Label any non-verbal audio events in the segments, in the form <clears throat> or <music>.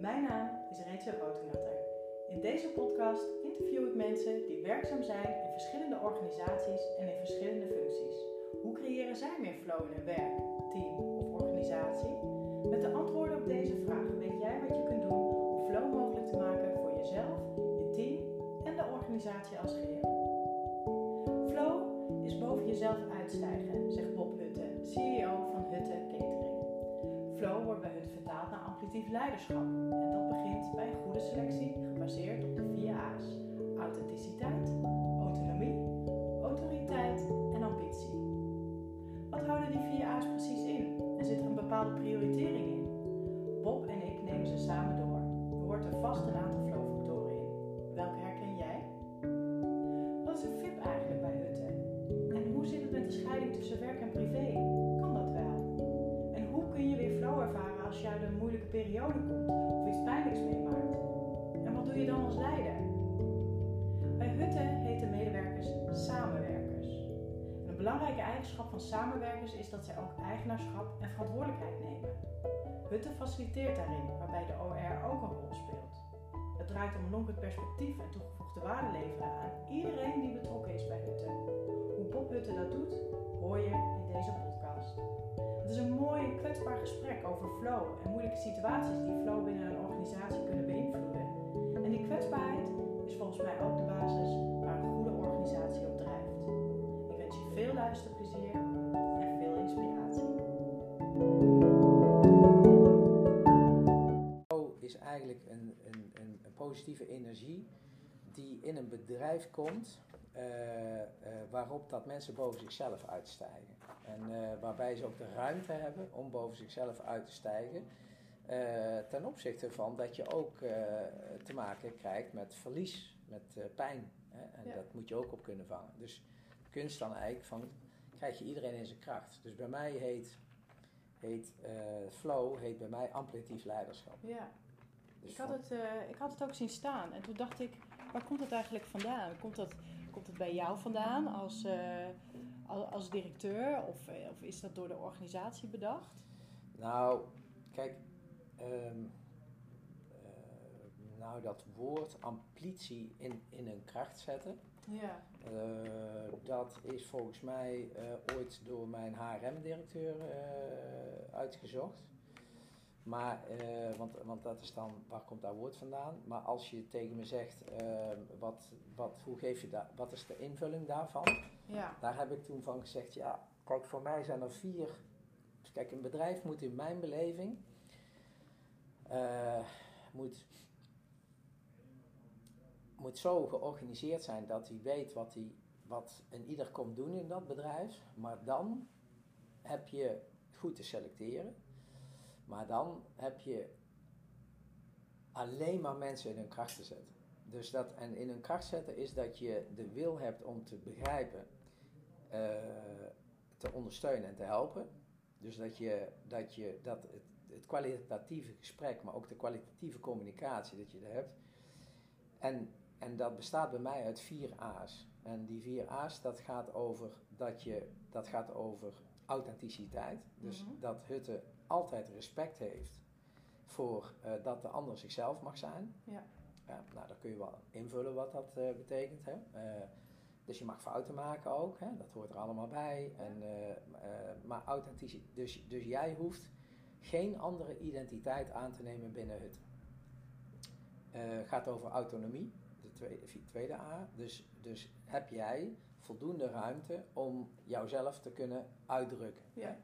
Mijn naam is Rachel Rotenatter. In deze podcast interview ik mensen die werkzaam zijn in verschillende organisaties en in verschillende functies. Hoe creëren zij meer flow in hun werk, team of organisatie? Met de antwoorden op deze vragen weet jij wat je kunt doen om flow mogelijk te maken voor jezelf, je team en de organisatie als geheel. Flow is boven jezelf uitstijgen, zegt Bob Hutte, CEO van Hutte Catering. Flow wordt bij Hutte vertaald naar amplitief leiderschap. En dat begint bij een goede selectie gebaseerd op de vier A's: authenticiteit, autonomie, autoriteit en ambitie. Wat houden die vier A's precies in? En zit er een bepaalde prioritering komt of iets pijnlijks meemaakt? En wat doe je dan als leider? Bij Hutte heten medewerkers samenwerkers. En een belangrijke eigenschap van samenwerkers is dat zij ook eigenaarschap en verantwoordelijkheid nemen. Hutte faciliteert daarin, waarbij de OR ook een rol speelt. Het draait om lonkend perspectief en toegevoegde waarde leveren aan iedereen die betrokken is bij Hutte. Hoe Bob Hutte dat doet, hoor je in deze podcast. Het is een mooi kwetsbaar gesprek over flow en moeilijke situaties die flow binnen een organisatie kunnen beïnvloeden. En die kwetsbaarheid is volgens mij ook de basis waar een goede organisatie op drijft. Ik wens je veel luisterplezier en veel inspiratie. Flow is eigenlijk een, een, een, positieve energie die in een bedrijf komt waarop dat mensen boven zichzelf uitstijgen. En eh, waarbij ze ook de ruimte hebben om boven zichzelf uit te stijgen. eh, ten opzichte van dat je ook eh, te maken krijgt met verlies, met eh, pijn. Hè? En Ja. dat moet je ook op kunnen vangen. Dus kunst dan eigenlijk van, krijg je iedereen in zijn kracht. Dus bij mij heet, heet eh, flow, heet bij mij amplitief leiderschap. Ja, Dus ik had, van- het, eh, ik had het ook zien staan en toen dacht ik, waar komt het eigenlijk vandaan? Komt dat, komt het bij jou vandaan als, eh, als, directeur of, eh, of is dat door de organisatie bedacht? Nou, kijk, ehm, eh, nou dat woord amplitie in, in een kracht zetten, Ja. dat is volgens mij ooit door mijn HRM-directeur uitgezocht. Maar, eh, want, want dat is dan, waar komt dat woord vandaan? Maar als je tegen me zegt, ehm, wat, wat, hoe geef je dat, wat is de invulling daarvan? Ja. Daar heb ik toen van gezegd, ja, kijk, voor mij zijn er vier. Dus kijk, een bedrijf moet in mijn beleving eh, moet, moet zo georganiseerd zijn dat hij weet wat, hij, wat een ieder komt doen in dat bedrijf. Maar dan heb je goed te selecteren. Maar dan heb je alleen maar mensen in hun kracht te zetten. Dus dat, en in hun kracht zetten is dat je de wil hebt om te begrijpen, eh, te ondersteunen en te helpen. Dus dat, je, dat, je, dat het, het kwalitatieve gesprek, maar ook de kwalitatieve communicatie, dat je dat hebt. En, en dat bestaat bij mij uit vier A's. En die vier A's, dat gaat over, dat je, dat gaat over authenticiteit. Dus Mhm. dat Hutte altijd respect heeft voor eh, dat de ander zichzelf mag zijn. Ja. Ja, nou, dan kun je wel invullen wat dat eh, betekent. Hè? Eh, dus je mag fouten maken ook, hè? dat hoort er allemaal bij. En, maar authenticiteit, dus, dus jij hoeft geen andere identiteit aan te nemen binnen het. Eh gaat over autonomie, de tweede, tweede A. Dus, dus heb jij voldoende ruimte om jouzelf te kunnen uitdrukken. Ja. hè?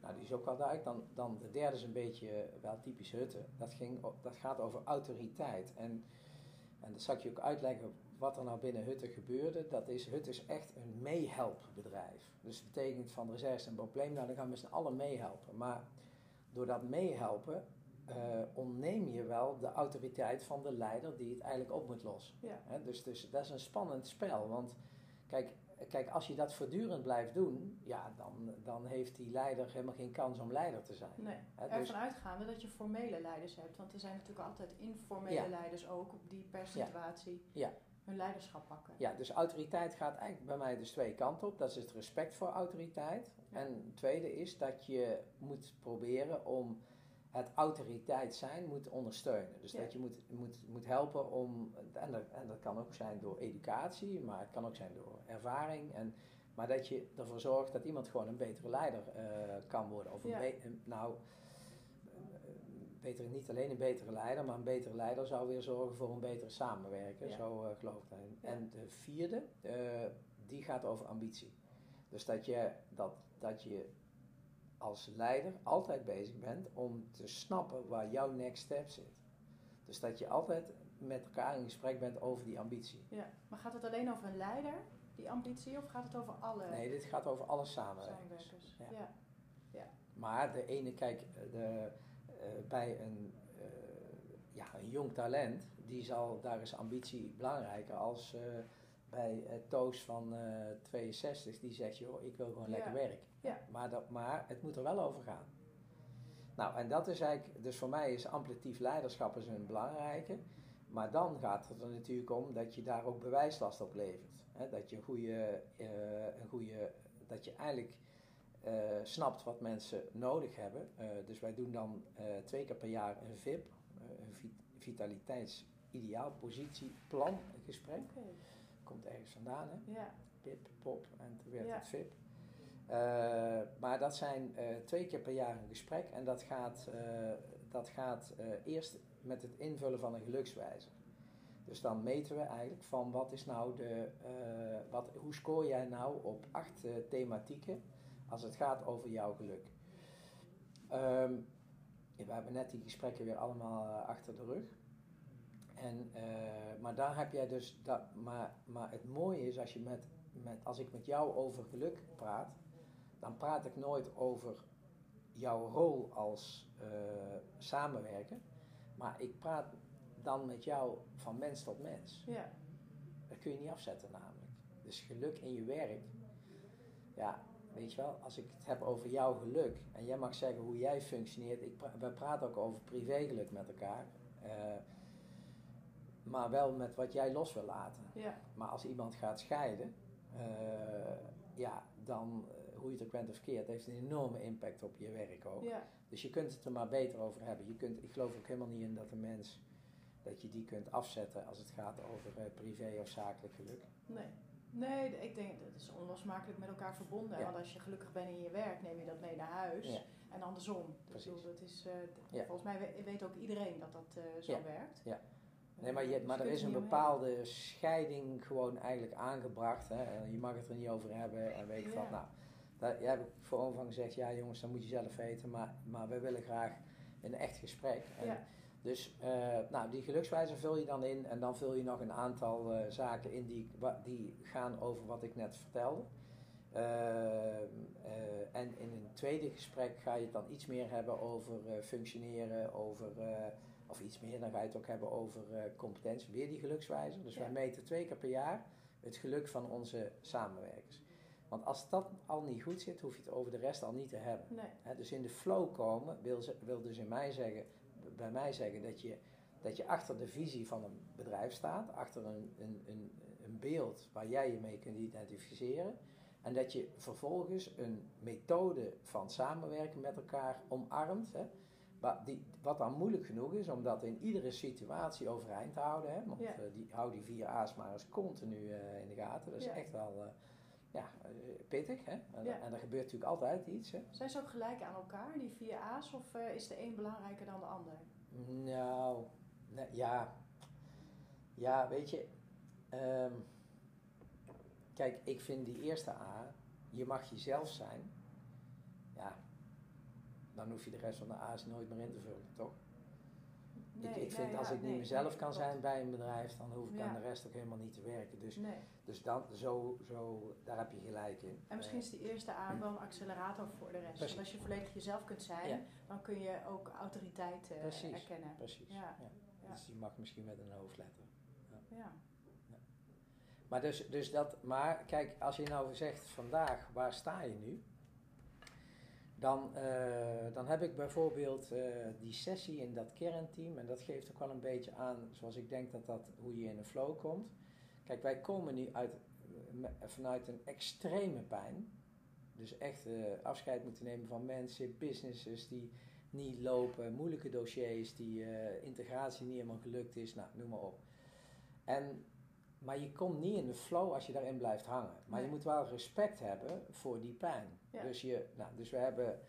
Nou, die is ook wel duidelijk. Dan, dan de derde is een beetje eh, wel typisch Hutte. Dat, ging, dat gaat over autoriteit. En, en dat zal ik je ook uitleggen wat er nou binnen Hutte gebeurde. Dat is, Hutte is echt een meehelpbedrijf. Dus dat betekent van er is een probleem, nou dan gaan we met z'n allen meehelpen. Maar door dat meehelpen eh, ontneem je wel de autoriteit van de leider die het eigenlijk op moet lossen. Ja. Dus, dus dat is een spannend spel. Want kijk, kijk, als je dat voortdurend blijft doen, ja, dan, dan heeft die leider helemaal geen kans om leider te zijn. Nee, ervan dus, uitgaande dat je formele leiders hebt. Want er zijn natuurlijk altijd informele Ja. leiders ook die per situatie Ja. hun leiderschap pakken. ja, dus autoriteit gaat eigenlijk bij mij dus twee kanten op. Dat is het respect voor autoriteit. Ja. En het tweede is dat je moet proberen om het autoriteit zijn moet ondersteunen. Dus Ja. dat je moet, moet, moet helpen om, en dat, en dat kan ook zijn door educatie, maar het kan ook zijn door ervaring. En, maar dat je ervoor zorgt dat iemand gewoon een betere leider eh, kan worden. Of een Ja. be- een- nou, beter, niet alleen een betere leider, maar een betere leider zou weer zorgen voor een betere samenwerken. Ja. Zo eh, geloof ik daarin. En de vierde, eh, die gaat over ambitie. Dus dat je, dat, dat je als leider altijd bezig bent om te snappen waar jouw next step zit. Dus dat je altijd met elkaar in gesprek bent over die ambitie. Ja. Maar gaat het alleen over een leider, die ambitie, of gaat het over alle Nee, dit gaat over alle samenwerkers. samenwerkers? Ja. Ja. Maar de ene, kijk, de, eh, bij een, eh, ja, een jong talent, die zal, daar is ambitie belangrijker als eh, bij eh, Toos van eh 62, die zegt, joh, ik wil gewoon Ja. lekker werk. Ja. Maar, dat, maar het moet er wel over gaan. Nou, en dat is eigenlijk, dus voor mij is amplitief leiderschap is een belangrijke. Maar dan gaat het er natuurlijk om dat je daar ook bewijslast op levert. Hè? Dat je een goede, eh, een goede, dat je eigenlijk eh, snapt wat mensen nodig hebben. Eh, dus wij doen dan eh, twee keer per jaar een VIP, eh, een vi- vitaliteits-ideaal positieplan gesprek. Komt ergens vandaan, hè? Ja. PIP, POP en toen werd Ja. het VIP. Eh, maar dat zijn eh, twee keer per jaar een gesprek en dat gaat, eh, dat gaat eerst met het invullen van een gelukswijzer. Dus dan meten we eigenlijk van wat is nou de, wat, hoe scoor jij nou op acht thematieken als het gaat over jouw geluk. Ehm, we hebben net die gesprekken weer allemaal achter de rug. En, eh, maar daar heb jij dus, dat, maar, maar het mooie is als, je met, met, als ik met jou over geluk praat, dan praat ik nooit over jouw rol als eh, samenwerker, maar ik praat dan met jou van mens tot mens. Ja. Dat kun je niet afzetten namelijk. Dus geluk in je werk, ja, weet je wel, als ik het heb over jouw geluk en jij mag zeggen hoe jij functioneert, ik pra- we praten ook over privégeluk met elkaar, eh, maar wel met wat jij los wil laten. Ja. Maar als iemand gaat scheiden, eh, ja, dan, eh, hoe je het ook bent of keert, heeft een enorme impact op je werk ook. Ja. Dus je kunt het er maar beter over hebben. Je kunt, ik geloof ook helemaal niet in dat een mens, dat je die kunt afzetten als het gaat over eh, privé of zakelijk geluk. Nee. Nee, ik denk dat is onlosmakelijk met elkaar verbonden. Ja. Want als je gelukkig bent in je werk, neem je dat mee naar huis. Ja. En andersom. Precies. bedoel, dat is. Volgens mij we- weet ook iedereen dat dat zo Ja. werkt. Ja. Nee, maar, je, maar er is een bepaalde scheiding gewoon eigenlijk aangebracht. Hè? Je mag het er niet over hebben en weet ik wat. Nou, daar heb ik voor van gezegd, ja jongens, dat moet je zelf weten. Maar, maar we willen graag een echt gesprek. En Ja. Dus eh, nou, die gelukswijzer vul je dan in en dan vul je nog een aantal eh, zaken in die, die gaan over wat ik net vertelde. Eh, en in een tweede gesprek ga je het dan iets meer hebben over functioneren, over, of iets meer, dan ga je het ook hebben over eh, competentie, weer die gelukswijzer. Dus Ja. wij meten twee keer per jaar het geluk van onze samenwerkers. Want als dat al niet goed zit, hoef je het over de rest al niet te hebben. Nee. Dus in de flow komen wil, wil dus in mij zeggen, bij mij zeggen dat je, dat je achter de visie van een bedrijf staat, achter een, een, een, een beeld waar jij je mee kunt identificeren. En dat je vervolgens een methode van samenwerken met elkaar omarmt. Wat, die, wat dan moeilijk genoeg is om dat in iedere situatie overeind te houden. Hè, want Ja. eh, die, hou die vier A's maar eens continu eh, in de gaten. Dat is Ja. echt wel eh, ja, pittig. Hè? En, Ja. en er gebeurt natuurlijk altijd iets. Hè? Zijn ze ook gelijk aan elkaar, die vier A's? Of is de een belangrijker dan de ander? Nou, nee, ja. Ja, weet je. ehm, kijk, ik vind die eerste A, je mag jezelf zijn. Dan hoef je de rest van de A's nooit meer in te vullen, toch? ik, ik vind nee, als ja, ik niet nee, mezelf nee, kan zijn bij een bedrijf, dan hoef ik Ja. aan de rest ook helemaal niet te werken. Dus, Nee. dus dan, zo, zo, daar heb je gelijk in. En misschien is die eerste A wel een accelerator voor de rest. Precies. Want als je volledig jezelf kunt zijn, Ja. dan kun je ook autoriteit eh, Precies. erkennen. Precies. Ja. Ja. Ja. Dus die mag misschien met een hoofdletter. Ja. Maar, dus, dus dat, maar kijk, als je nou zegt vandaag, waar sta je nu? Dan, eh, dan heb ik bijvoorbeeld eh, die sessie in dat kernteam. En dat geeft ook wel een beetje aan zoals ik denk dat dat, hoe je in een flow komt. Kijk, wij komen nu uit, me- vanuit een extreme pijn. Dus echt eh, afscheid moeten nemen van mensen, businesses die, niet lopen, moeilijke dossiers, die eh, integratie niet helemaal gelukt is, nou, noem maar op. En, maar je komt niet in de flow als je daarin blijft hangen. Maar je moet wel respect hebben voor die pijn. Dus, je, nou, dus we hebben,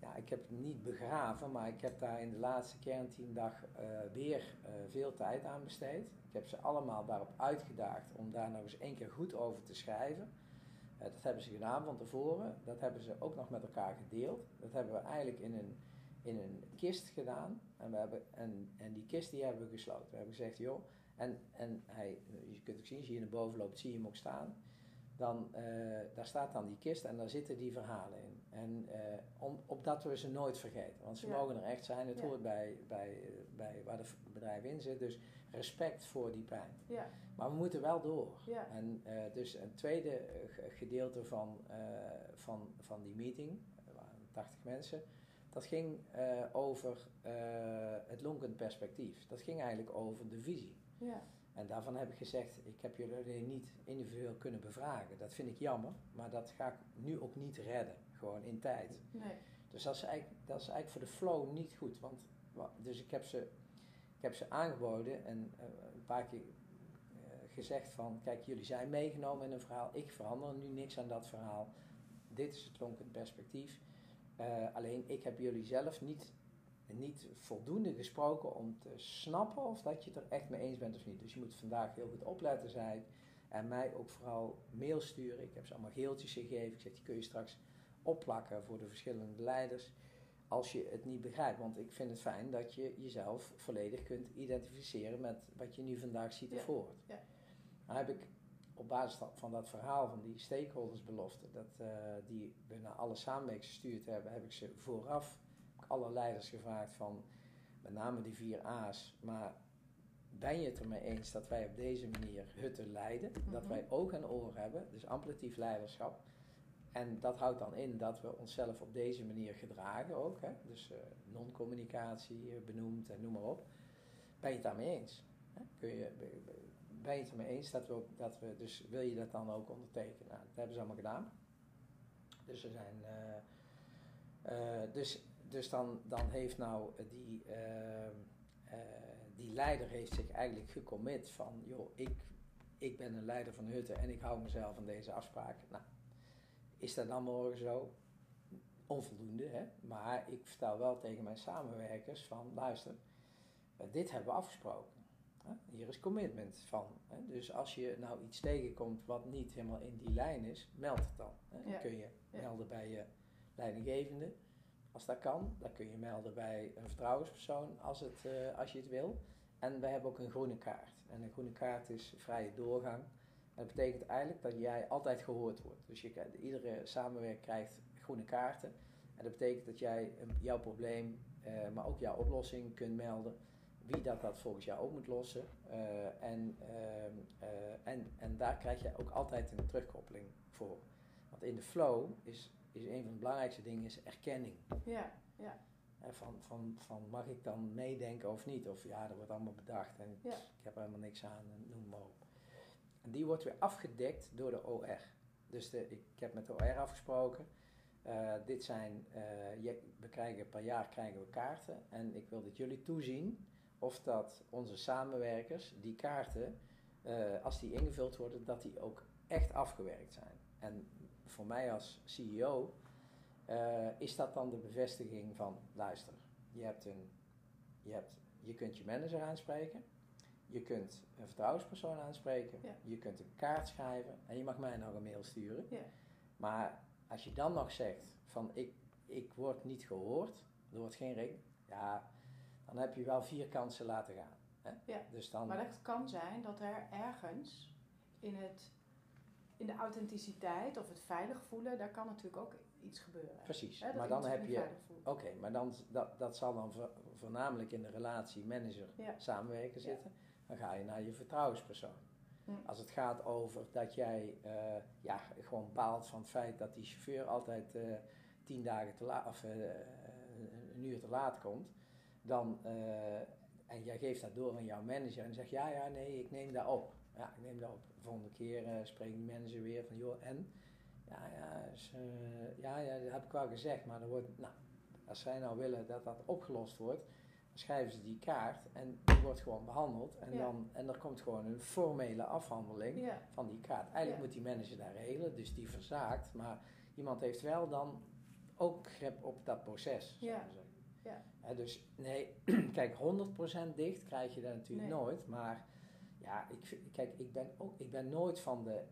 ja, ik heb het niet begraven, maar ik heb daar in de laatste kernteamdag eh weer eh, veel tijd aan besteed. Ik heb ze allemaal daarop uitgedaagd om daar nog eens één keer goed over te schrijven. Eh, dat hebben ze gedaan van tevoren. Dat hebben ze ook nog met elkaar gedeeld. Dat hebben we eigenlijk in een, in een kist gedaan. En, we hebben, en, en die kist die hebben we gesloten. We hebben gezegd, joh. En, en hij, je kunt ook zien, als je hier naar boven loopt, zie je hem ook staan. Dan, eh, daar staat dan die kist en daar zitten die verhalen in. En eh, om, opdat we ze nooit vergeten. Want ze Ja. mogen er echt zijn. Het Ja. hoort bij, bij, bij waar het bedrijf in zit. Dus respect voor die pijn. Ja, Maar we moeten wel door. En eh, dus een tweede ge- gedeelte van, van, van die meeting, er waren 80 mensen, dat ging over het lonkend perspectief. Dat ging eigenlijk over de visie. ja, En daarvan heb ik gezegd, ik heb jullie niet individueel kunnen bevragen. Dat vind ik jammer, maar dat ga ik nu ook niet redden, gewoon in tijd. nee, Dus dat is eigenlijk, dat is eigenlijk voor de flow niet goed. Want, wa- dus ik heb ze, ik heb ze aangeboden en eh, een paar keer eh, gezegd van, kijk, jullie zijn meegenomen in een verhaal. Ik verander nu niks aan dat verhaal. Dit is het lonkend perspectief. Eh, alleen ik heb jullie zelf niet, niet voldoende gesproken om te snappen of dat je het er echt mee eens bent of niet. Dus je moet vandaag heel goed opletten, zei ik. En mij ook vooral mail sturen. Ik heb ze allemaal geeltjes gegeven. Ik zeg, die kun je straks opplakken voor de verschillende leiders als je het niet begrijpt. Want ik vind het fijn dat je jezelf volledig kunt identificeren met wat je nu vandaag ziet of hoort. ja. Dan heb ik op basis van- dat verhaal van die stakeholdersbelofte, dat, eh, die we naar alle samenwerkers gestuurd hebben, heb ik ze vooraf alle leiders gevraagd van met name die vier A's, maar ben je het ermee eens dat wij op deze manier hutten leiden? Dat Mhm. wij oog en oor hebben, dus amplitief leiderschap. En dat houdt dan in dat we onszelf op deze manier gedragen ook. Hè? Dus eh, non-communicatie eh, benoemd en noem maar op. Ben je het daarmee eens? Hè? Kun je, be- be- ben je het ermee eens dat we, ook- dat we, dus wil je dat dan ook ondertekenen? Nou, dat hebben ze allemaal gedaan. Dus er zijn, eh, dus, dus dan, dan heeft nou die, eh, eh, die leider heeft zich eigenlijk gecommit van, joh, ik, ik ben een leider van Hutten en ik hou mezelf aan deze afspraken. Nou, is dat dan morgen zo? Onvoldoende, hè? Maar ik vertel wel tegen mijn samenwerkers van, luister, eh, dit hebben we afgesproken. Hier is commitment van. Dus als je nou iets tegenkomt wat niet helemaal in die lijn is, meld het dan. Dan kun je melden bij je leidinggevende, als dat kan. Dan kun je melden bij een vertrouwenspersoon als, het, eh, als je het wil. En we hebben ook een groene kaart. En een groene kaart is vrije doorgang. En dat betekent eigenlijk dat jij altijd gehoord wordt. Dus je, iedere samenwerker krijgt groene kaarten. En dat betekent dat jij een- jouw probleem, eh, maar ook jouw oplossing kunt melden. Wie dat, dat volgens jou ook moet lossen. Eh, en, ehm, eh, en, en daar krijg je ook altijd een terugkoppeling voor. Want in de flow is, is een van de belangrijkste dingen is erkenning. ja, ja, van, van, van mag ik dan meedenken of niet? Of ja, dat wordt allemaal bedacht en Ja. ik heb er helemaal niks aan, en noem maar op. En die wordt weer afgedekt door de OR. Dus de, ik heb met de OR afgesproken. eh, dit zijn, eh, je- we krijgen per jaar krijgen we kaarten. En ik wil dat jullie toezien of dat onze samenwerkers die kaarten, eh, als die ingevuld worden, dat die ook echt afgewerkt zijn. En voor mij als CEO eh, is dat dan de bevestiging van, luister, je, hebt een, je, hebt, je kunt je manager aanspreken, je kunt een vertrouwenspersoon aanspreken, Ja. je kunt een kaart schrijven en je mag mij nog een mail sturen. Ja. Maar als je dan nog zegt van ik, ik word niet gehoord, er wordt geen ring, ja, dan heb je wel vier kansen laten gaan. Hè? Ja. Dus dan, Maar dat kan zijn dat er ergens in, het, in de authenticiteit of het veilig voelen, daar kan natuurlijk ook iets gebeuren. precies, maar dan heb je. Oké, maar dan, dat, dat zal dan vo- voornamelijk in de relatie manager Ja. samenwerken zitten. Dan ga je naar je vertrouwenspersoon. Hm. Als het gaat over dat jij eh, ja, gewoon baalt van het feit dat die chauffeur altijd eh, tien dagen te laat of eh, een uur te laat komt, dan, en jij geeft dat door aan jouw manager en zegt ja, ja, nee, ik neem dat op. Ja, ik neem dat op. De volgende keer eh spreekt de manager weer van joh, en? Ja, ja, is, eh, ja, ja, dat heb ik wel gezegd, maar er wordt, nou, Als zij nou willen dat dat opgelost wordt, dan schrijven ze die kaart en die wordt gewoon behandeld. En, Ja. dan, en er komt gewoon een formele afhandeling Ja, van die kaart. Eigenlijk Ja. moet die manager daar regelen, dus die verzaakt. Maar iemand heeft wel dan ook grip op dat proces. zou Ja. zeggen. Ja. Dus nee, <clears throat> kijk, 100% dicht krijg je dat natuurlijk Nee. nooit. Maar ik, kijk, ik ben, ook, ik ben nooit van de.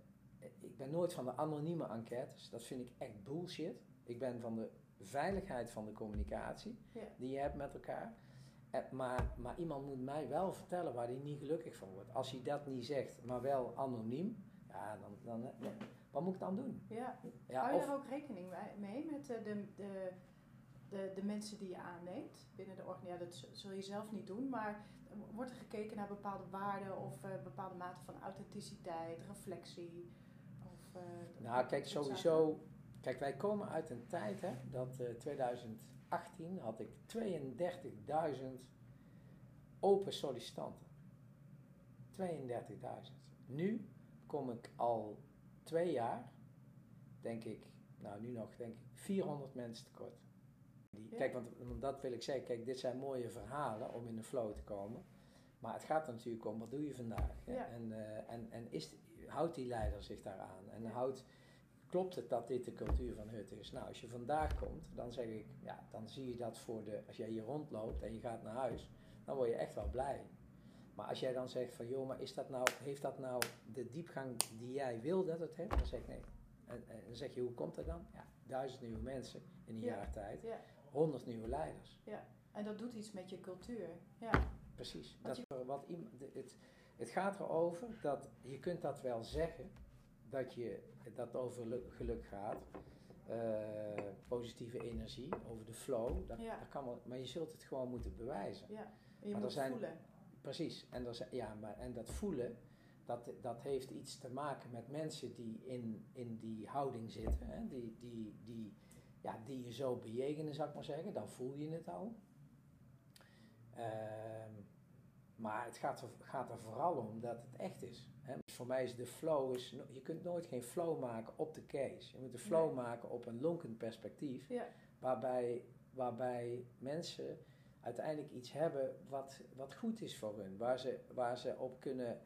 Ik ben nooit van de anonieme enquêtes. Dat vind ik echt bullshit. Ik ben van de veiligheid van de communicatie Ja. die je hebt met elkaar. Eh, Maar, maar iemand moet mij wel vertellen waar hij niet gelukkig van wordt. Als hij dat niet zegt, maar wel anoniem, ja, dan, dan, eh, wat moet ik dan doen? ja. Ja, Hou je of, daar ook rekening mee met de, de, de, de mensen die je aanneemt binnen de organisatie? Ja, dat zul je zelf niet doen, maar wordt er gekeken naar bepaalde waarden of eh, bepaalde mate van authenticiteit, reflectie? Of, eh, nou, kijk, sowieso. Kijk, wij komen uit een tijd, hè, dat eh 2018 had ik 32.000 open sollicitanten. 32.000. Nu kom ik al twee jaar, denk ik, nou nu nog, denk ik, 400 mensen tekort. Die. Kijk, want, want dat wil ik zeggen. Kijk, dit zijn mooie verhalen om in de flow te komen. Maar het gaat er natuurlijk om, wat doe je vandaag? Ja. En, eh, en, en is, houdt die leider zich daaraan? En houdt, klopt het dat dit de cultuur van Hut is? Nou, als je vandaag komt, dan zeg ik, ja, dan zie je dat voor de, als jij hier rondloopt en je gaat naar huis, dan word je echt wel blij. Maar als jij dan zegt van, joh, maar is dat nou, heeft dat nou de diepgang die jij wil dat het heeft? Dan zeg ik nee. En, en dan zeg je, hoe komt dat dan? Ja, duizend nieuwe mensen in een Ja. jaar tijd, Ja, honderd nieuwe leiders. en dat doet iets met je cultuur. Ja, Precies. Dat, wat iemand, het, het gaat erover dat je kunt dat wel zeggen, dat je dat over lu- geluk gaat, eh, positieve energie, over de flow, dat, Ja. dat kan wel, maar je zult het gewoon moeten bewijzen. ja. En je Maar moet zijn- voelen. Precies. En, er zijn- ja, maar, en dat voelen, dat, dat heeft iets te maken met mensen die in, in die houding zitten, hè, die, die, die, ja, die je zo bejegenen, zou ik maar zeggen, dan voel je het al. Ehm, maar het gaat er, gaat er vooral om dat het echt is. Hè. Dus voor mij is de flow, is, je kunt nooit geen flow maken op de case. Je moet de flow Nee. maken op een lonkend perspectief, Ja, waarbij, waarbij mensen uiteindelijk iets hebben wat, wat goed is voor hun. Waar ze, waar ze op kunnen,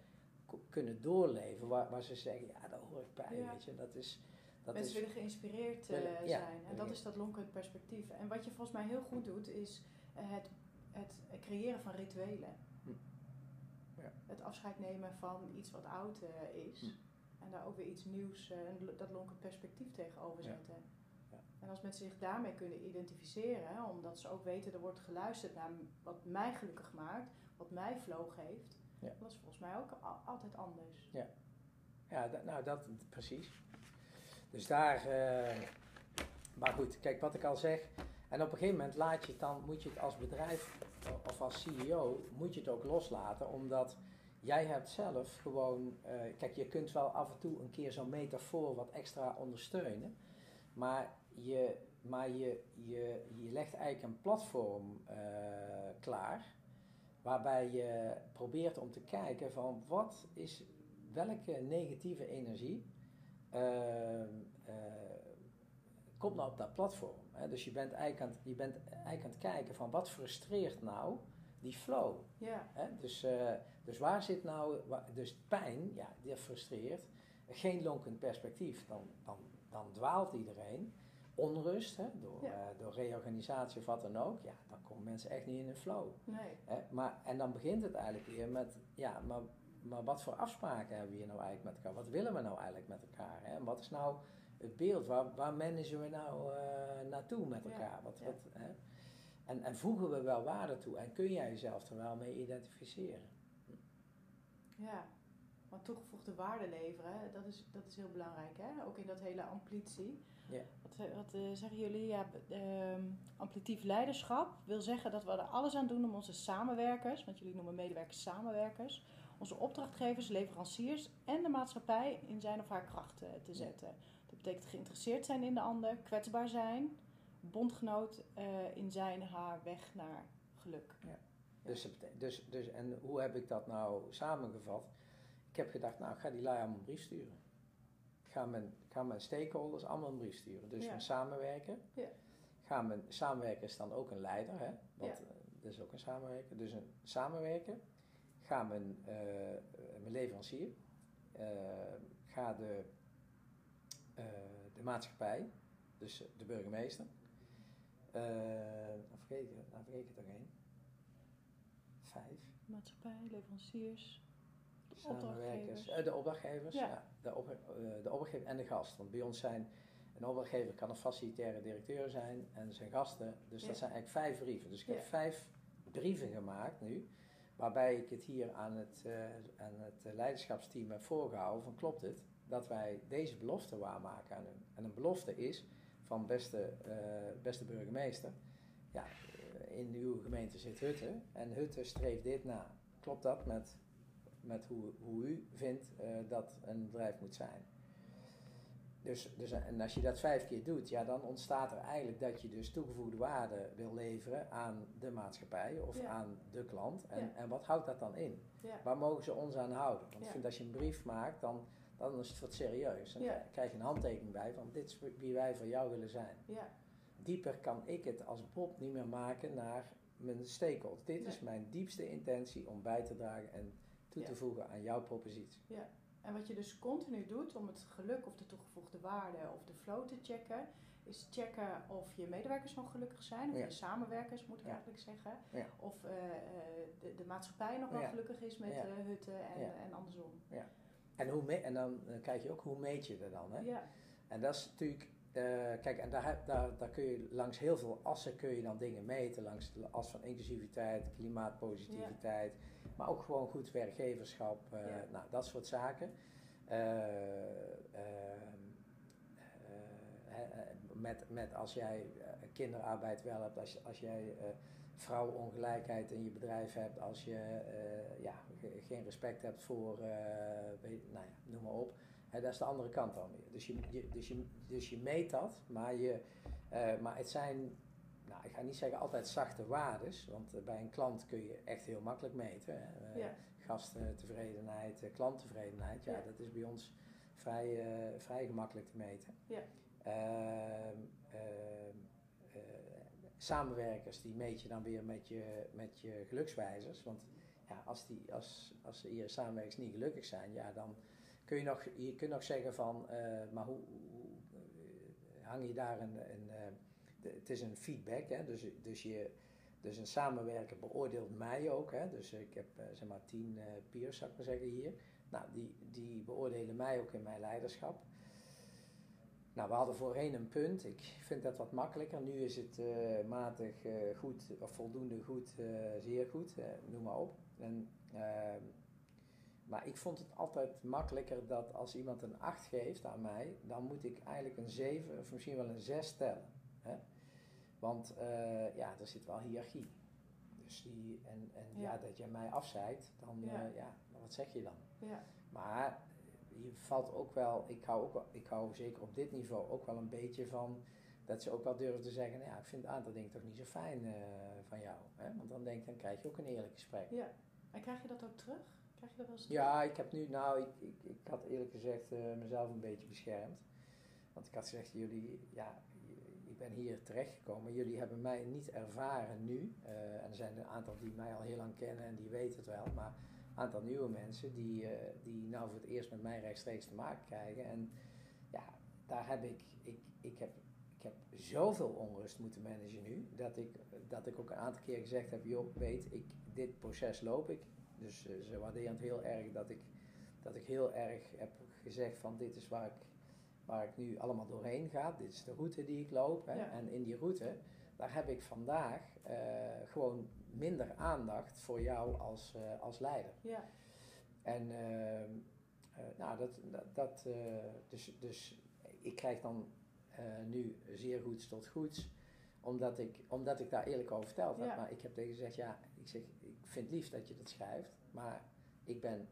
kunnen doorleven. Waar, waar ze zeggen, ja, daar hoor ik bij. Ja. Weet je. Dat is, dat Mensen is, willen geïnspireerd eh, willen- ja, zijn. En dat is dat lonkend perspectief. En wat je volgens mij heel goed doet, is eh, het, het creëren van rituelen. Hm. Ja. Het afscheid nemen van iets wat oud eh, is. Hm. En daar ook weer iets nieuws, en dat lonkend perspectief tegenover Ja. zetten. Ja. En als mensen zich daarmee kunnen identificeren, omdat ze ook weten er wordt geluisterd naar wat mij gelukkig maakt, wat mij flow geeft, Ja. dat is volgens mij ook al- altijd anders. ja, dat, nou dat precies. Dus daar, eh, maar goed, kijk wat ik al zeg. En op een gegeven moment laat je het dan, moet je het als bedrijf of als CEO, moet je het ook loslaten. Omdat jij hebt zelf gewoon, eh, kijk je kunt wel af en toe een keer zo'n metafoor wat extra ondersteunen. Maar je, maar je, je, je legt eigenlijk een platform eh, klaar. Waarbij je probeert om te kijken van wat is, welke negatieve energie ehm, eh, komt nou op dat platform. Hè? Dus je bent, eigenlijk aan, het- je bent eigenlijk aan het kijken van wat frustreert nou die flow. Ja, Hè? Dus, eh, dus waar zit nou, dus pijn, ja, die frustreert. Geen lonkend perspectief, dan, dan, dan dwaalt iedereen. Onrust, hè, door, Ja. eh, door reorganisatie of wat dan ook, ja, dan komen mensen echt niet in een flow. nee. Hè? Maar, en dan begint het eigenlijk weer met, ja, maar, maar wat voor afspraken hebben we hier nou eigenlijk met elkaar? Wat willen we nou eigenlijk met elkaar? Hè? En wat is nou het beeld? Waar, waar managen we nou eh, naartoe met Ja, elkaar? Wat, ja. wat, hè? En, en voegen we wel waarde toe? En kun jij jezelf er wel mee identificeren? Ja, want toegevoegde waarde leveren, dat is, dat is heel belangrijk. Hè? Ook in dat hele amplitie. Ja. Wat, eh, wat eh, zeggen jullie? Ja, ehm, amplitief leiderschap wil zeggen dat we er alles aan doen om onze samenwerkers, want jullie noemen medewerkers samenwerkers, onze opdrachtgevers, leveranciers en de maatschappij in zijn of haar kracht eh, te Ja. zetten. Dat betekent geïnteresseerd zijn in de ander, kwetsbaar zijn, bondgenoot eh, in zijn haar weg naar geluk. Dus, het bete- dus, dus, en hoe heb ik dat nou samengevat? Ik heb gedacht, nou, ik ga die lui allemaal een brief sturen. Ik ga mijn, ga mijn stakeholders allemaal een brief sturen. Dus Ja. we samenwerken. Ja. gaan mijn samenwerkers dan ook een leider, hè? want Ja. eh, dat is ook een samenwerker. Dus een samenwerker, ga mijn, eh, mijn leverancier, eh, ga de, eh, de maatschappij, dus de burgemeester. Dan vergeet ik, dan vergeet ik er één. Vijf. Maatschappij, leveranciers. Samenwerkers, Opdrachtgevers. de opdrachtgevers, Ja. ja. de, op, de opdrachtgever en de gast. Want bij ons zijn, een opdrachtgever kan een facilitaire directeur zijn en zijn gasten. Dus Ja. dat zijn eigenlijk vijf brieven. Dus ik heb vijf brieven gemaakt nu, waarbij ik het hier aan het, eh, aan het leiderschapsteam heb voorgehouden van klopt het dat wij deze belofte waarmaken aan hun. En een belofte is van beste, eh, beste burgemeester, ja, eh, in uw gemeente zit Hutte en Hutte streeft dit na. Klopt dat met met hoe, hoe u vindt dat een bedrijf moet zijn. Dus, dus, en als je dat vijf keer doet, ja, dan ontstaat er eigenlijk dat je dus toegevoegde waarde wil leveren aan de maatschappij of Ja. aan de klant. En, Ja. en wat houdt dat dan in? Ja. Waar mogen ze ons aan houden? Want Ja. ik vind als je een brief maakt, dan, dan is het wat serieus. Dan Ja. krijg je een handtekening bij van dit is wie wij voor jou willen zijn. Ja. Dieper kan ik het als Bob niet meer maken naar mijn stakeholders. Dit is mijn diepste intentie om bij te dragen en toe te Ja. voegen aan jouw propositie. En wat je dus continu doet om het geluk of de toegevoegde waarde of de flow te checken, is checken of je medewerkers nog gelukkig zijn, of Ja. je samenwerkers moet ik Ja. eigenlijk zeggen, Ja. of eh, eh, de, de maatschappij nog wel Ja. gelukkig is met Ja. eh, hutten en, Ja. en andersom. En, hoe me- en dan kijk je ook hoe meet je dat dan. Hè? Ja, En dat is natuurlijk, eh, kijk, en daar, daar, daar kun je langs heel veel assen kun je dan dingen meten. Langs de as van inclusiviteit, klimaatpositiviteit, maar ook gewoon goed werkgeverschap, eh, Ja. nou, dat soort zaken. Eh, met, met als jij kinderarbeid wel hebt, als, als jij vrouwenongelijkheid in je bedrijf hebt, als je ja, ge- geen respect hebt voor, eh, weet, nou ja, noem Hè, dat is de andere kant dan weer. Dus je, je, dus je, dus je meet dat, maar, je, eh, maar het zijn, nou, ik ga niet zeggen altijd zachte waardes, want eh, bij een klant kun je echt heel makkelijk meten. Hè. Eh, ja, Gasttevredenheid, klanttevredenheid, ja, Ja. dat is bij ons vrij, vrij gemakkelijk te meten. Ja. Ehm, ehm, eh, samenwerkers, die meet je dan weer met je, met je gelukswijzers. Want ja, als, die, als, als je samenwerkers niet gelukkig zijn, ja, dan kun je nog, je kunt nog zeggen van, eh, maar hoe, hoe eh, hang je daar een, eh, het is een feedback, hè, dus, dus, je, dus een samenwerker beoordeelt mij ook. Hè, dus ik heb zeg maar tien eh, peers, zou ik maar zeggen hier. Nou, die, die beoordelen mij ook in mijn leiderschap. Nou, we hadden voorheen een punt. Ik vind dat wat makkelijker. Nu is het matig goed of voldoende goed, zeer goed, noem maar op. En, ehm, maar ik vond het altijd makkelijker dat als iemand een 8 geeft aan mij, dan moet ik eigenlijk een 7 of misschien wel een 6 stellen. Hè? Want eh, ja, er zit wel hiërarchie. Dus die, en en ja. Ja. dat je mij afzeidt, dan Ja. ja. ja, wat zeg je dan? ja, Maar je valt ook wel, ik hou, ook wel, ik hou zeker op dit niveau ook wel een beetje van dat ze ook wel durven te zeggen, nou ja, ik vind een aantal dingen toch niet zo fijn eh, van jou. Hè? Want dan denk dan krijg je ook een eerlijk gesprek. ja. En krijg je dat ook terug? Krijg je dat wel eens terug? Ja, ik heb nu, nou, ik, ik, ik had eerlijk gezegd eh, mezelf een beetje beschermd. Want ik had gezegd, jullie, ja, ik ben hier terechtgekomen. Jullie hebben mij niet ervaren nu. eh, en er zijn een aantal die mij al heel lang kennen en die weten het wel. Maar een aantal nieuwe mensen die, eh, die nou voor het eerst met mij rechtstreeks te maken krijgen. En ja, daar heb ik, ik, ik heb, ik heb zoveel onrust moeten managen nu. Dat ik, dat ik ook een aantal keer gezegd heb, joh, weet, ik, dit proces loop ik. Dus eh, ze waarderen het heel erg dat ik, dat ik heel erg heb gezegd van dit is waar ik, waar ik nu allemaal doorheen ga. Dit is de route die ik loop. Hè. Ja. En in die route, daar heb ik vandaag eh, gewoon minder aandacht voor jou als, eh, als leider. Ja, En nou, dat, dat, dat dus, dus ik krijg dan nu zeer goeds tot goeds, omdat ik, omdat ik daar eerlijk over verteld. Ja. Maar ik heb tegen gezegd, ja, ik zeg, vind het lief dat je dat schrijft, maar ik ben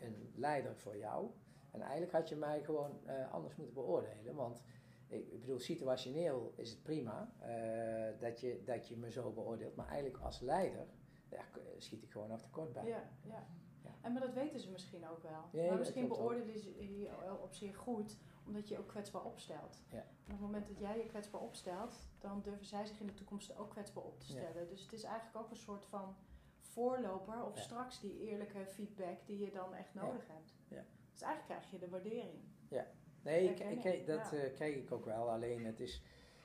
een leider voor jou. En eigenlijk had je mij gewoon eh, anders moeten beoordelen, want ik, bedoel, situationeel is het prima eh, dat, je, dat je me zo beoordeelt, maar eigenlijk als leider ja, k- schiet ik gewoon nog tekort bij. ja, ja. Ja. En maar dat weten ze misschien ook wel. Ja, maar misschien beoordelen ze je op zich goed, omdat je je ook kwetsbaar opstelt. Ja. En op het moment dat jij je kwetsbaar opstelt, dan durven zij zich in de toekomst ook kwetsbaar op te Ja. stellen. Dus het is eigenlijk ook een soort van voorloper of Ja. straks die eerlijke feedback die je dan echt Ja. nodig hebt. Ja. Dus eigenlijk krijg je de waardering. Nee, ik, ik, dat ja. eh, kreeg ik ook wel. Alleen het is,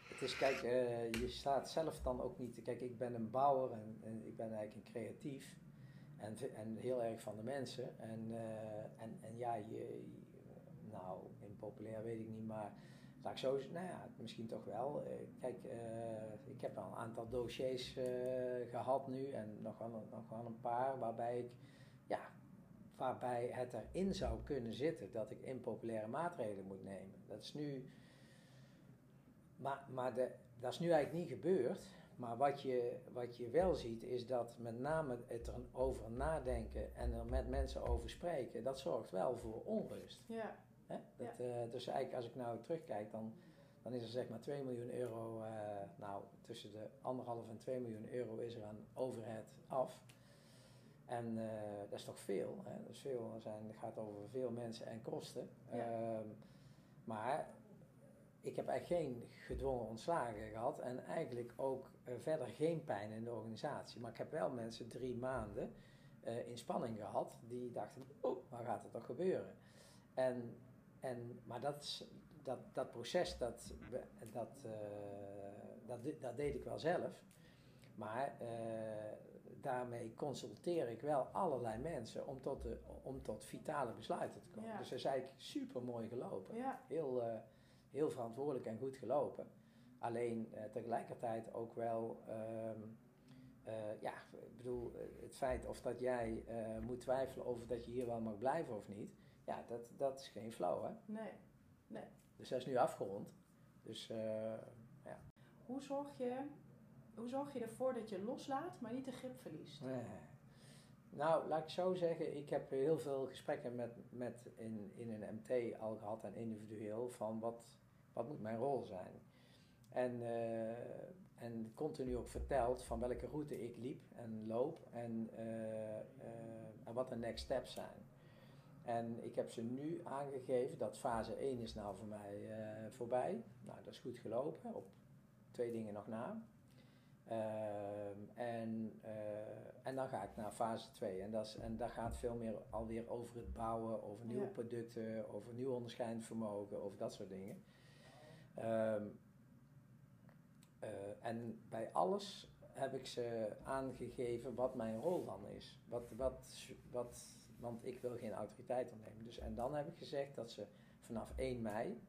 het is kijk, eh, je staat zelf dan ook niet. Kijk, ik ben een bouwer en, en ik ben eigenlijk een creatief. En, en heel erg van de mensen. En, eh, en, en ja, je, nou, impopulair weet ik niet, maar laat ik zo nou ja, misschien toch wel. Eh, kijk, eh, ik heb al een aantal dossiers eh, gehad nu en nog wel, nog wel een paar waarbij ik, ja, waarbij het erin zou kunnen zitten dat ik impopulaire maatregelen moet nemen. Dat is nu, maar, maar dat is nu eigenlijk niet gebeurd. Maar wat je, wat je wel ziet is dat met name het erover nadenken en er met mensen over spreken, dat zorgt wel voor onrust. Ja, Hè? Dat, eh, dus eigenlijk als ik nou terugkijk, dan, dan is er zeg maar 2 miljoen euro, eh, nou tussen de anderhalf en 2 miljoen euro is er aan overhead af. En eh, dat is toch veel, hè? dat is veel, zijn, het gaat over veel mensen en kosten. Ja. Ehm, maar ik heb eigenlijk geen gedwongen ontslagen gehad en eigenlijk ook verder geen pijn in de organisatie. Maar ik heb wel mensen drie maanden in spanning gehad die dachten, oh, waar gaat het toch gebeuren? En, en, maar dat, dat, dat proces, dat, dat, eh, dat, dat deed ik wel zelf. Maar eh, daarmee consulteer ik wel allerlei mensen om tot, de, om tot vitale besluiten te komen. Ja. Dus dat is eigenlijk super mooi gelopen. ja, Heel, eh, heel verantwoordelijk en goed gelopen. Alleen tegelijkertijd ook wel, ehm, eh, ja, ik bedoel, het feit of dat jij moet twijfelen over dat je hier wel mag blijven of niet, ja, dat, dat is geen flow, hè. nee. Dus dat is nu afgerond. Dus eh, Hoe zorg je, hoe zorg je ervoor dat je loslaat, maar niet de grip verliest? Nou, laat ik zo zeggen, ik heb heel veel gesprekken met, met in, in een MT al gehad en individueel van wat, wat moet mijn rol zijn. En, eh, en continu ook verteld van welke route ik liep en loop en, eh, en wat de next steps zijn. En ik heb ze nu aangegeven dat fase 1 is nou voor mij eh, voorbij. Nou, dat is goed gelopen, op twee dingen nog na. Ehm, en, eh, en dan ga ik naar fase 2. En, dat is, en daar gaat veel meer alweer over het bouwen, over nieuwe Ja. producten, over nieuw onderscheidend vermogen, over dat soort dingen. Ehm, eh, en bij alles heb ik ze aangegeven wat mijn rol dan is. Wat, wat, wat, want ik wil geen autoriteit ontnemen. Dus, en dan heb ik gezegd dat ze vanaf 1 mei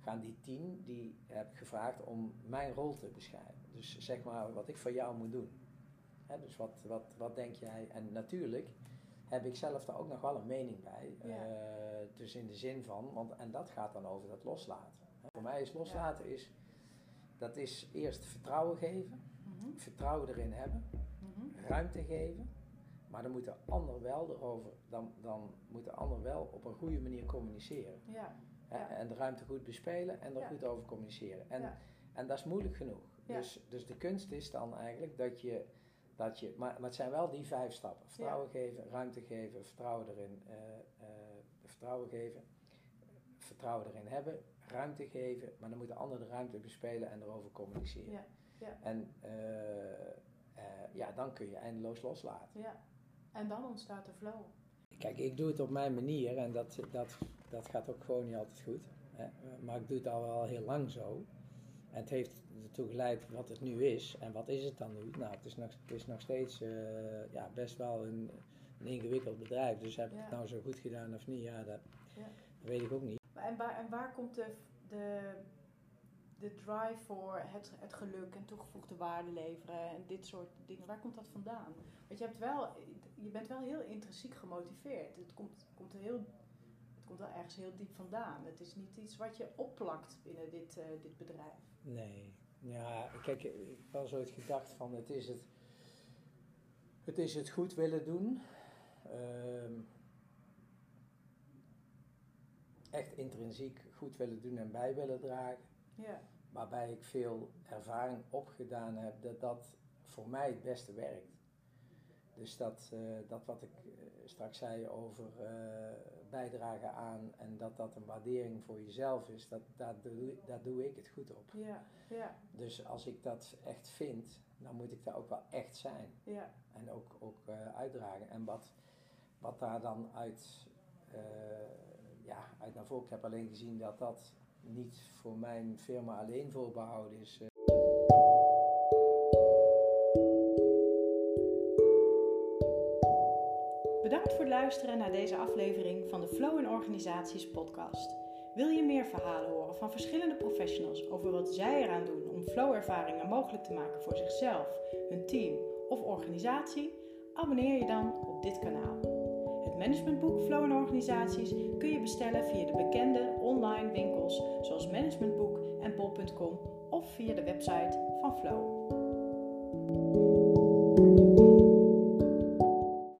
gaan die tien, die heb ik gevraagd om mijn rol te beschrijven. Dus zeg maar wat ik voor jou moet doen. Dus wat, wat, wat denk jij? En natuurlijk heb ik zelf daar ook nog wel een mening bij. Ja. Eh, dus in de zin van, want, en dat gaat dan over dat loslaten. Voor mij is loslaten is, dat is eerst vertrouwen geven, Mhm, vertrouwen erin hebben, mhm. ruimte geven. Maar dan moet de ander wel erover, dan, dan moet de ander wel op een goede manier communiceren. Ja. En de ruimte goed bespelen en er Ja. goed over communiceren. En, Ja. en dat is moeilijk genoeg. Ja. Dus, dus de kunst is dan eigenlijk dat je, dat je maar, maar het zijn wel die vijf stappen. Vertrouwen geven, ruimte geven, vertrouwen erin, eh, eh, vertrouwen geven, vertrouwen erin hebben, ruimte geven, maar dan moet de ander de ruimte bespelen en erover communiceren. Ja. Ja. En eh, ja, dan kun je eindeloos loslaten. ja. En dan ontstaat de flow. Kijk, ik doe het op mijn manier en dat, dat, dat gaat ook gewoon niet altijd goed. Hè? Maar ik doe het al wel heel lang zo. En het heeft ertoe geleid wat het nu is. En wat is het dan nu? Nou, het is nog, het is nog steeds eh, ja, best wel een, een ingewikkeld bedrijf. Dus heb ik Ja. het nou zo goed gedaan of niet? Ja, dat, Ja. dat weet ik ook niet. En waar, en waar komt de, de, de drive voor het, het geluk en toegevoegde waarde leveren en dit soort dingen, waar komt dat vandaan? Want je, hebt wel, je bent wel heel intrinsiek gemotiveerd. Het komt, komt, heel, het komt wel ergens heel diep vandaan. Het is niet iets wat je opplakt binnen dit, eh, dit bedrijf. Nee. Ja, kijk, ik heb wel zo het gedacht van het is het, het is het goed willen doen. Ehm, echt intrinsiek goed willen doen en bij willen dragen. Ja, Waarbij ik veel ervaring opgedaan heb dat dat voor mij het beste werkt. Dus dat, eh, dat wat ik eh, straks zei over eh, bijdragen aan en dat dat een waardering voor jezelf is, dat, daar, doe, daar doe ik het goed op. Ja, ja, Dus als ik dat echt vind, dan moet ik daar ook wel echt zijn. ja. En ook, ook uitdragen. En wat, wat daar dan uit, ja, uit naar voren. Ik heb alleen gezien dat dat niet voor mijn firma alleen voorbehouden is. Bedankt voor het luisteren naar deze aflevering van de Flow in Organisaties podcast. Wil je meer verhalen horen van verschillende professionals over wat zij eraan doen om flow-ervaringen mogelijk te maken voor zichzelf, hun team of organisatie? Abonneer je dan op dit kanaal. Het managementboek Flow in Organisaties kun je bestellen via de bekende online winkels zoals Managementboek en bol.com of via de website van Flow.